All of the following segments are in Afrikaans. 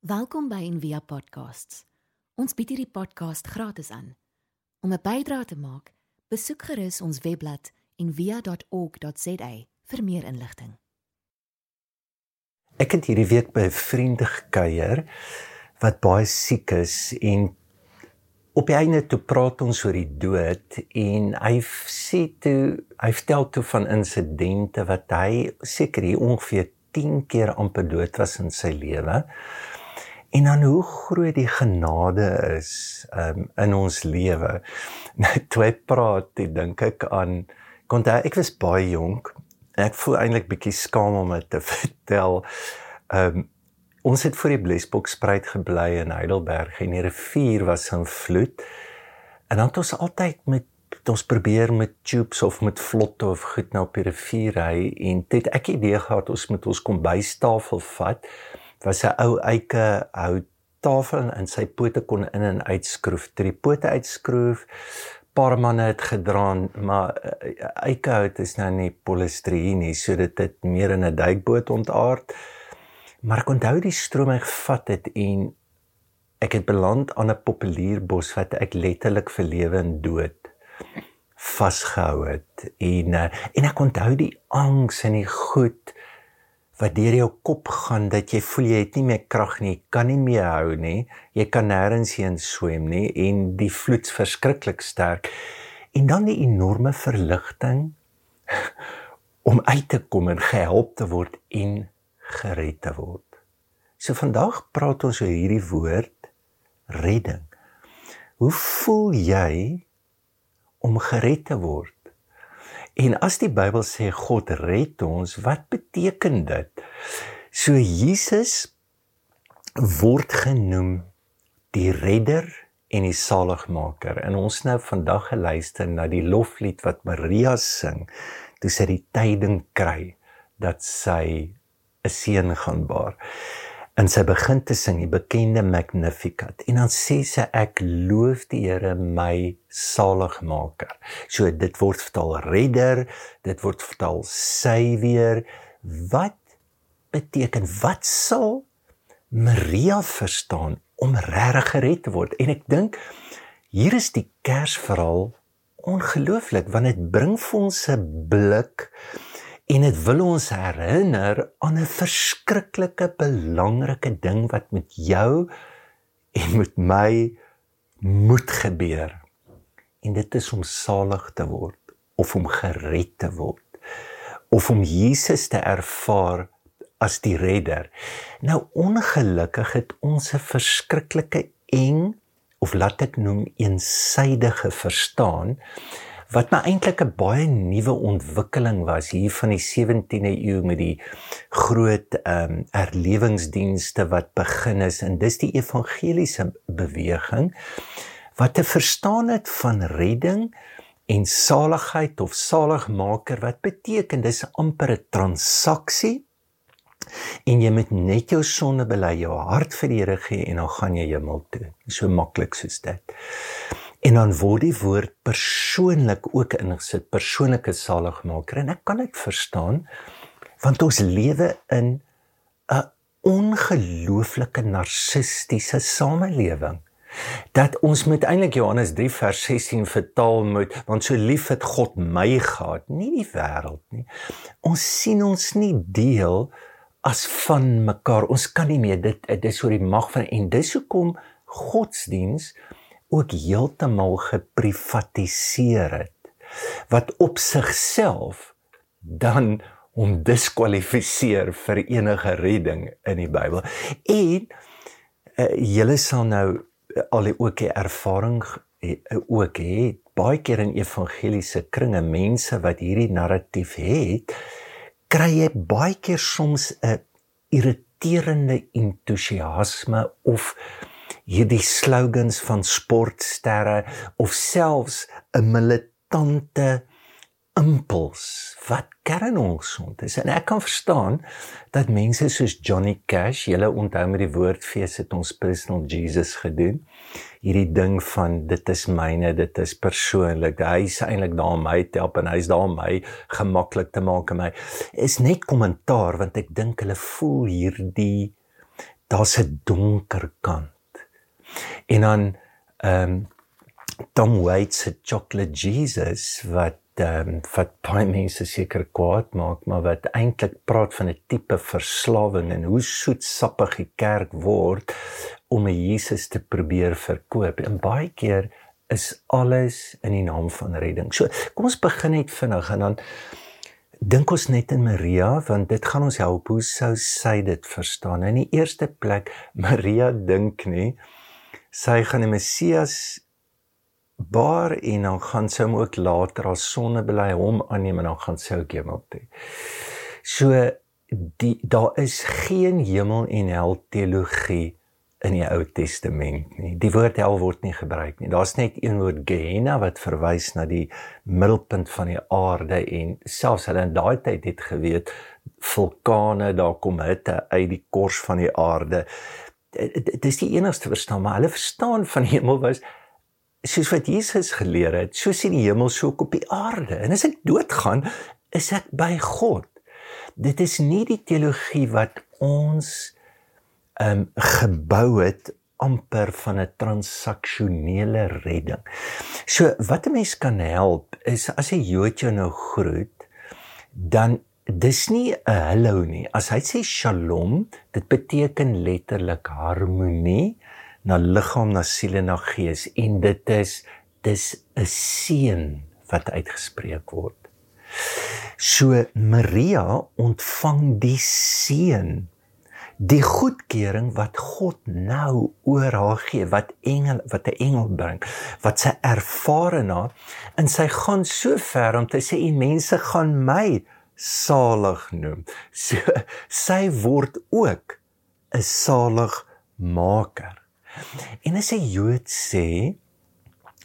Welkom by Envia Podcasts. Ons bied hierdie podcast gratis aan. Om 'n bydrae te maak, besoek gerus ons webblad en via.org.za vir meer inligting. Ek het hierdie week by 'n vriend gekuier wat baie siek is en op die einde toe praat ons oor die dood en hy sê toe hy vertel toe van insidente wat hy seker hier ongeveer 10 keer amper dood was in sy lewe. En dan hoe groot die genade is um, in ons lewe. Nou toe ek praat, dink ek aan kon ek was baie jonk ek voel eintlik bietjie skaam om dit te vertel. Um, ons het voor die Blesbokspruit gebly in Heidelberg en die rivier was in vloed. En dan het ons altyd met ons probeer met tubes of met vlotte of goed nou op die rivier ry en dit ek idee gehad ons moet ons kombuistafel vat. Was 'n ou eike hout tafel en sy pote kon in en uitskroef. Toe die pote uitskroef, paar manne het gedra, maar uh, eikehout is nou nie polistireen nie, so dit het meer in 'n duikboot ontaard. Maar ek onthou die stroom het gevat het en ek het beland aan 'n populierbos wat ek letterlik vir lewe en dood vasgehou het en uh, en ek onthou die angs en die goed wat deur jou kop gaan dat jy voel jy het nie meer krag nie, kan nie meer hou nie. Jy kan nêrens heen swem nie en die vloed verskriklik sterk. En dan die enorme verligting om uit te kom en gehelp te word en gered te word. So vandag praat ons oor hierdie woord redding. Hoe voel jy om gered te word? En as die Bybel sê God red ons, wat beteken dit? So Jesus word genoem die redder en die saligmaker. En ons nou vandag geluister na die loflied wat Maria sing toe sy die tyding kry dat sy 'n seun gaan baar en sy begin te sing die bekende Magnificat en dan sê sy ek loof die Here my saligmaker. So dit word vertaal redder, dit word vertaal savior. Wat beteken wat sal Maria verstaan om regtig gered te word? En ek dink hier is die Kersverhaal ongelooflik want dit bring vir ons 'n blik en dit wil ons herinner aan 'n verskriklike belangrike ding wat met jou en met my moet gebeur. En dit is om salig te word of om gered te word of om Jesus te ervaar as die redder. Nou ongelukkig het ons 'n verskriklike eng of laat ek noem eensydige verstaan wat my eintlik 'n baie nuwe ontwikkeling was hier van die 17de eeu met die groot ehm um, erlewingsdienste wat begin is en dis die evangeliese beweging wat te verstaan het van redding en saligheid of saligmaker wat beteken dis amper 'n transaksie en jy moet net jou sonde bely jou hart vir die Here gee en dan gaan jy hemel toe. So maklik soos dit En dan word die woord persoonlik ook ingesit, persoonlike saligmaker. En ek kan dit verstaan want ons lewe in 'n ongelooflike narcistiese samelewing dat ons moet eintlik Johannes 3 vers 16 vertaal moet want so lief het God my gehad nie die wêreld nie. Ons sien ons nie deel as van mekaar. Ons kan nie meer dit dit is oor die mag van en dis hoekom godsdiens ook heeltemal geprivatiseer het wat op sigself dan hom diskwalifiseer vir enige redding in die Bybel. En uh, julle sal nou al die ook die ervaring uh, ook hê baie keer in evangeliese kringe mense wat hierdie narratief het, kry jy baie keer soms 'n irriterende entoesiasme of hierdie slogans van sportsterre of selfs 'n militante impuls wat kernonsond is en ek kan verstaan dat mense soos Johnny Cash, julle onthou met die woordfees het ons personal Jesus gedoen. Hierdie ding van dit is myne, dit is persoonlik. Hy is eintlik daar om my te help en hy's daar om my gemaklik te maak en my is net kommentaar want ek dink hulle voel hierdie daar's 'n donker kant. En dan ehm um, Tom Waits se Chocolate Jesus wat ehm um, wat baie mense seker kwaad maak, maar wat eintlik praat van 'n tipe verslawing en hoe soetsappig die kerk word om 'n Jesus te probeer verkoop. En baie keer is alles in die naam van redding. So, kom ons begin net vinnig en dan dink ons net in Maria want dit gaan ons help hoe sou sy dit verstaan. In die eerste plek, Maria dink nie sy gaan die Messias baar en dan gaan sy hom ook later as sonnebely hom aanneem en dan gaan sy ook hemel toe. So die daar is geen hemel en hel teologie in die Ou Testament nie. Die woord hel word nie gebruik nie. Daar's net een woord Gehenna wat verwys na die middelpunt van die aarde en selfs hulle in daai tyd het geweet vulkane, daar kom hitte uit die kors van die aarde. Dit is die enigste verstaan, maar hulle verstaan van hemel was soos wat Jesus geleer het, so sien die hemel so op die aarde. En as ek doodgaan, is ek by God. Dit is nie die teologie wat ons ehm um, gebou het amper van 'n transaksionele redding. So wat 'n mens kan help is as 'n Jood jou nou groet, dan dis nie 'n hallo nie. As hy sê shalom, dit beteken letterlik harmonie na liggaam, na siel en na gees en dit is dis 'n seën wat uitgespreek word. So Maria ontvang die seën die goedkeuring wat God nou oor haar gee wat engel wat 'n engel bring wat sy ervare na en sy gaan so ver om te sê en mense gaan my salig noem so sy word ook 'n saligmaker En as 'n Jood sê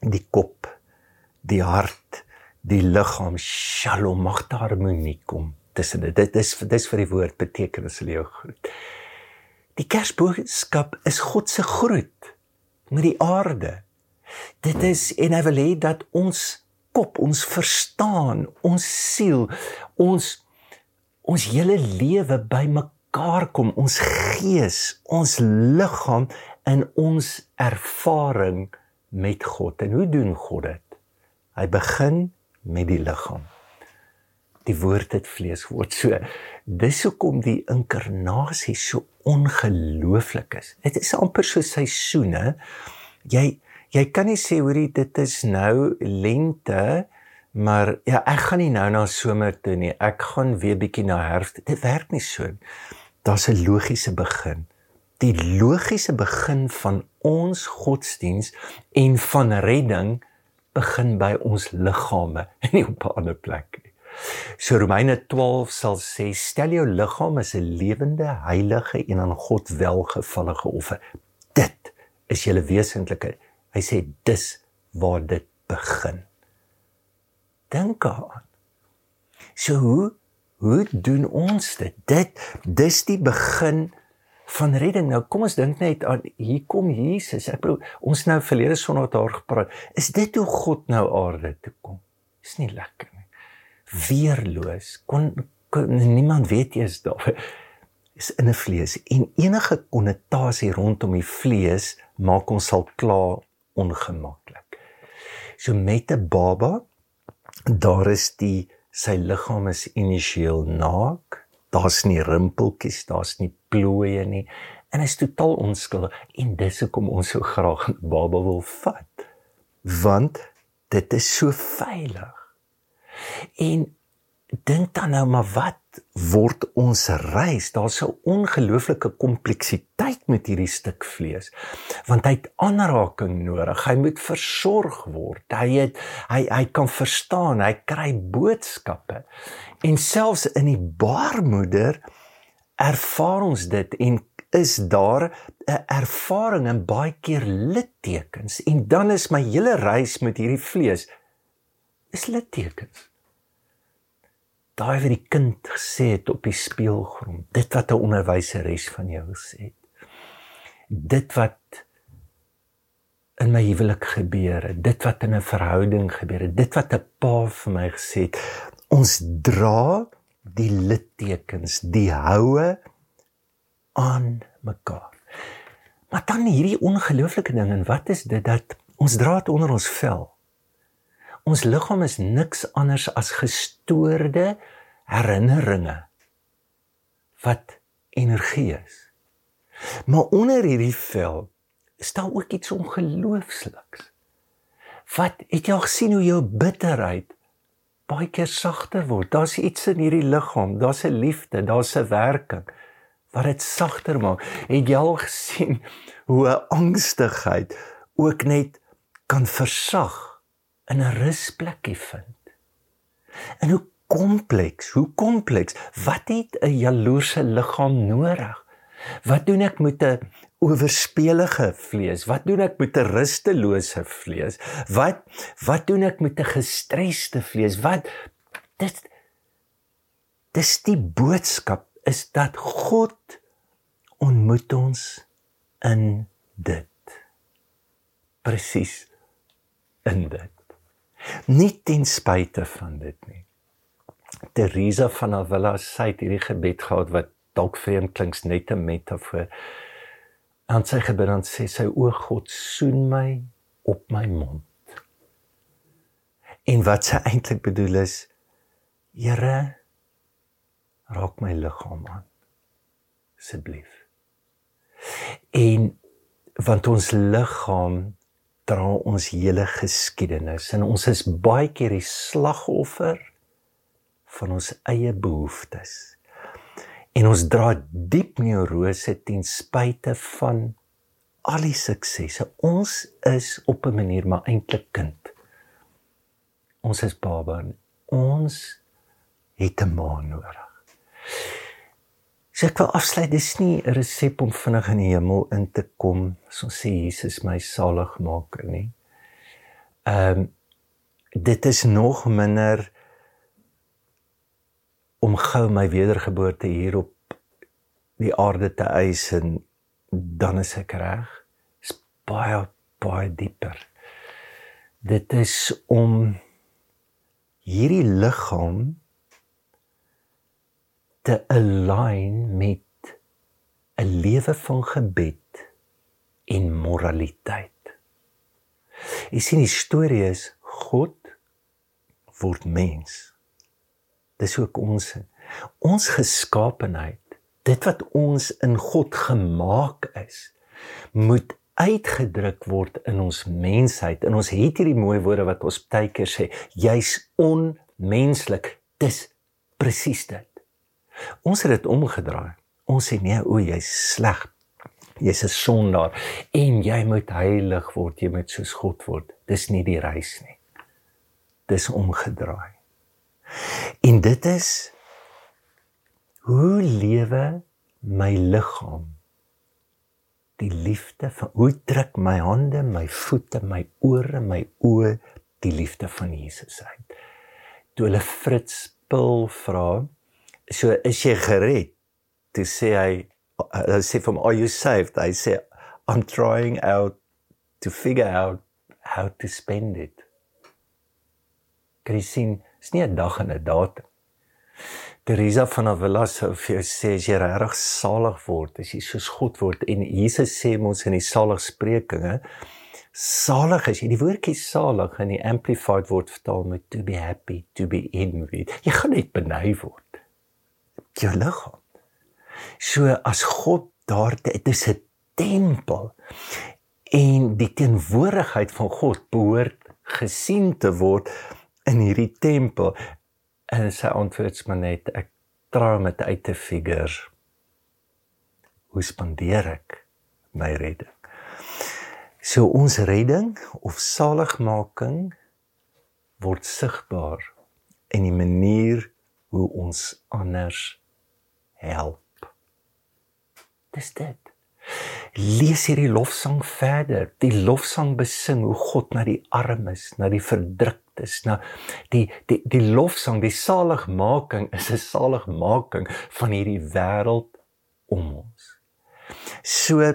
die kop, die hart, die liggaam, Shalom, mag daar harmonie kom tussen dit. Dit is dis vir die woord betekenis hulle jou groet. Die Kersboodskap is God se groet met die aarde. Dit is en hy wil hê dat ons kop, ons verstaan, ons siel, ons ons hele lewe bymekaar kom, ons gees, ons liggaam in ons ervaring met God. En hoe doen God dit? Hy begin met die liggaam. Die woord het vlees geword. So dis hoekom die inkarnasie so ongelooflik is. Dit is amper so seisoene. Jy jy kan nie sê hoorie dit is nou lente maar ja ek gaan nie nou na somer toe nie. Ek gaan weer bietjie na herfst. Dit werk nie so. Daar's 'n logiese begin die logiese begin van ons godsdiens en van redding begin by ons liggame en nie op 'n ander plek nie. So Romeine 12 sal sê stel jou liggaam as 'n lewende, heilige en aan God welgevallige offer. Dit is julle wesentlike. Hy sê dis waar dit begin. Dink aan. So hoe hoe doen ons dit? Dit dis die begin van redding. Nou kom ons dink net aan hier kom Jesus. Ek bedoel ons nou verlede Sondag daar gepraat. Is dit hoe God nou aarde toe kom? Is nie lekker nie. Weerloos. Kon, kon niemand weet eers daar is in 'n vlees en enige konnotasie rondom die vlees maak ons al klaar ongemaklik. So met 'n baba daar is die sy liggaam is initieel naak. Daar's nie rimpeltjies, daar's nie plooie nie. En hy's totaal onskuldig en dis hoekom ons so graag 'n baba wil vat. Want dit is so veilig. En dink dan nou maar wat word ons reis? Daar's 'n ongelooflike kompleksiteit met hierdie stuk vlees. Want hy het aanraking nodig. Hy moet versorg word. Hy het hy hy kan verstaan, hy kry boodskappe. En selfs in die baarmoeder ervaar ons dit en is daar 'n ervaring en baie keer littekens en dan is my hele reis met hierdie vlees is littekens daai wat die kind gesê het op die speelgrond, dit wat 'n onderwyseres van jou gesê het. Dit wat in my huwelik gebeur het, dit wat in 'n verhouding gebeur het, dit wat 'n pa vir my gesê het, ons dra die littekens, die houe aan mekaar. dan hierdie ongelooflike ding en wat is dit dat ons dra dit onder ons vel. Ons liggaam is niks anders as gestoorde herinneringe wat energie is. Maar onder hierdie vel staan ook iets ongeloofsliks. Wat het jy al gesien hoe jou bitterheid baie keer sagter word? Daar's iets in hierdie liggaam, daar's 'n liefde, daar's 'n werking wat dit sagter maak. Het jy al gesien hoe 'n angstigheid ook net kan versag in 'n rusplekkie vind? En hoe kompleks, hoe kompleks. Wat het 'n jaloerse liggaam nodig? Wat doen ek met 'n oorspelige vlees? Wat doen ek met 'n rustelose vlees? Wat wat doen ek met 'n gestresste vlees? Wat dit dis die boodskap is dat God ontmoet ons in dit. Presies in dit. Nie ten spyte van dit nie. Teresa van Avila sê hierdie gebed gehad wat dalk vreemd klink net 'n metafoor. En sy gebid dan sê sy o God soen my op my mond. En wat sy eintlik bedoel is Here raak my liggaam aan. Asseblief. En want ons liggaam dra ons hele geskiedenis en ons is baie keer die slagoffer van ons eie behoeftes. En ons dra diep neurose ten spyte van al die suksesse. Ons is op 'n manier maar eintlik kind. Ons is baba. Ons het 'n ma nodig. So ek wil afsluit, dis nie 'n resep om vinnig in die hemel in te kom, so sê Jesus my saligmaker nie. Ehm um, dit is nog minder om gou my wedergeboorte hier op die aarde te eis en dan is ek reg. Is baie baie dieper. Dit is om hierdie liggaam te align met 'n lewe van gebed en moraliteit. Jy sien die storie is God word mens. Dis ook ons ons geskaapenheid dit wat ons in God gemaak is moet uitgedruk word in ons mensheid. En ons het hierdie mooi woorde wat ons baie keer sê jy's onmenslik. Dis presies dit ons het dit omgedraai. Ons sê nee o jy's sleg. Jy's 'n sondaar en jy moet heilig word. Jy moet soos God word. Dis nie die reis nie. Dis omgedraai. En dit is hoe lewe my liggaam die liefde van hoe druk my hande, my voete, my ore, my oë die liefde van Jesus uit. Toe hulle Fritz Pil vra, so is jy gered? Toe sê hy hy sê from are you saved? Hy sê I'm trying out to figure out how to spend it. Christine Dis nie 'n dag en 'n datum. Teresa van Avila sou vir jou sê as jy regtig salig word, as jy soos God word en Jesus sê ons in die saligsprekinge, salig is jy. Die woordjie salig in die amplified word vertaal met to be happy, to be envied. Jy gaan net beny word. Jou liggaam. So as God daar dit is 'n tempel en die teenwoordigheid van God behoort gesien te word in hierdie tempel. En sy antwoords maar net ek trou met uit te figure. Hoe spandeer ek my redding? So ons redding of saligmaking word sigbaar in die manier hoe ons anders help dis dit lees hierdie lofsang verder die lofsang besing hoe God na die armes na die verdruk is nou die die die lofsang die saligmaking is 'n saligmaking van hierdie wêreld om ons. So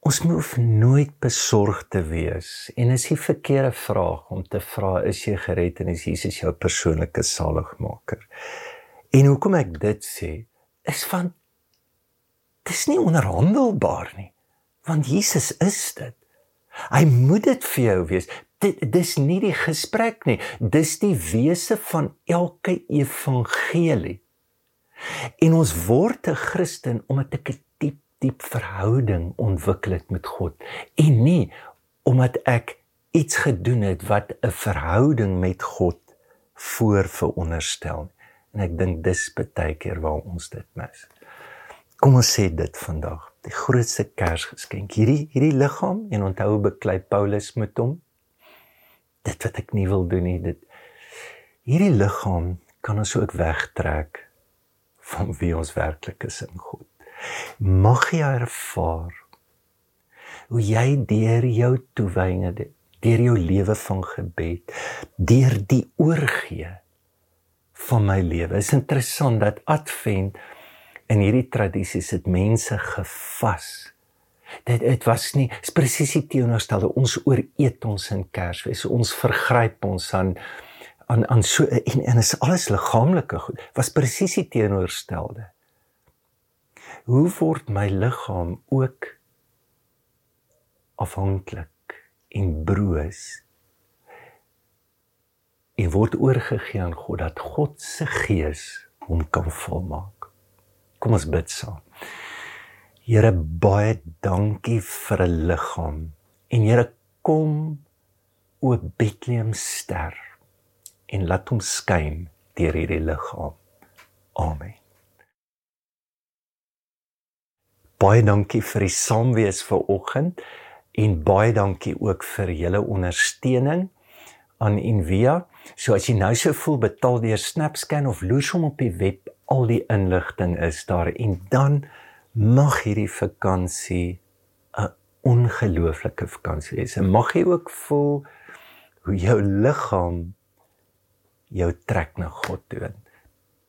ons moet nooit besorgd te wees en is die verkeerde vraag om te vra is jy gered en is Jesus jou persoonlike saligmaker. En hoekom ek dit sê is van dis nie onderhandelbaar nie. Want Jesus is dit. Hy moet dit vir jou wees. Dit dis nie die gesprek nie. Dis die wese van elke evangelie. En ons word 'n Christen omdat ek 'n diep diep verhouding ontwikkel het met God en nie omdat ek iets gedoen het wat 'n verhouding met God voor veronderstel. En ek dink dis baie keer waar ons dit mis. Kom ons sê dit vandag, die grootste Kersgeskenk, hierdie hierdie liggaam en onthou beklei Paulus met hom. Dit wat ek nie wil doen nie, dit hierdie liggaam kan ons ook wegtrek van wie ons werklik is in God. Mag jy ervaar hoe jy deur jou toewyding deur jou lewe van gebed, deur die oorgee van my lewe. Is interessant dat Advent in hierdie tradisies het mense gevas. Dit dit was nie presies die teenoorstelde ons ooreet ons in Kersfees. Ons vergryp ons aan aan aan so en en is alles liggaamlike goed. Was presies die teenoorstelde. Hoe word my liggaam ook afhanklik en broos en word oorgegee aan God dat God se gees hom kan volmaak. Kom ons bid saam. Here baie dankie vir 'n liggaam en Here kom o Bethlehem ster en laat hom skyn deur hierdie liggaam. Amen. Baie dankie vir die saamwees vir oggend en baie dankie ook vir julle ondersteuning aan Envia. So as jy nou sou voel betaal deur SnapScan of loersom op die web, al die inligting is daar en dan mag hierdie vakansie 'n ongelooflike vakansie wees. En mag jy ook voel hoe jou liggaam jou trek na God toe.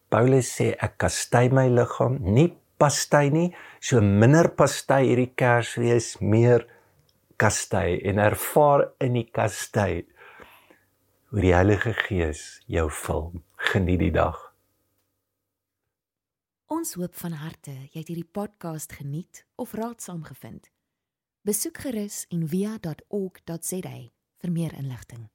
Paulus sê ek kastei my liggaam, nie pastei nie, so minder pastei hierdie Kersfees, meer kastei en ervaar in die kastei hoe die Heilige Gees jou vul. Geniet die dag. Ons hoop van harte jy het hierdie podcast geniet of raadsaam gevind. Besoek gerus en via.ok.za vir meer inligting.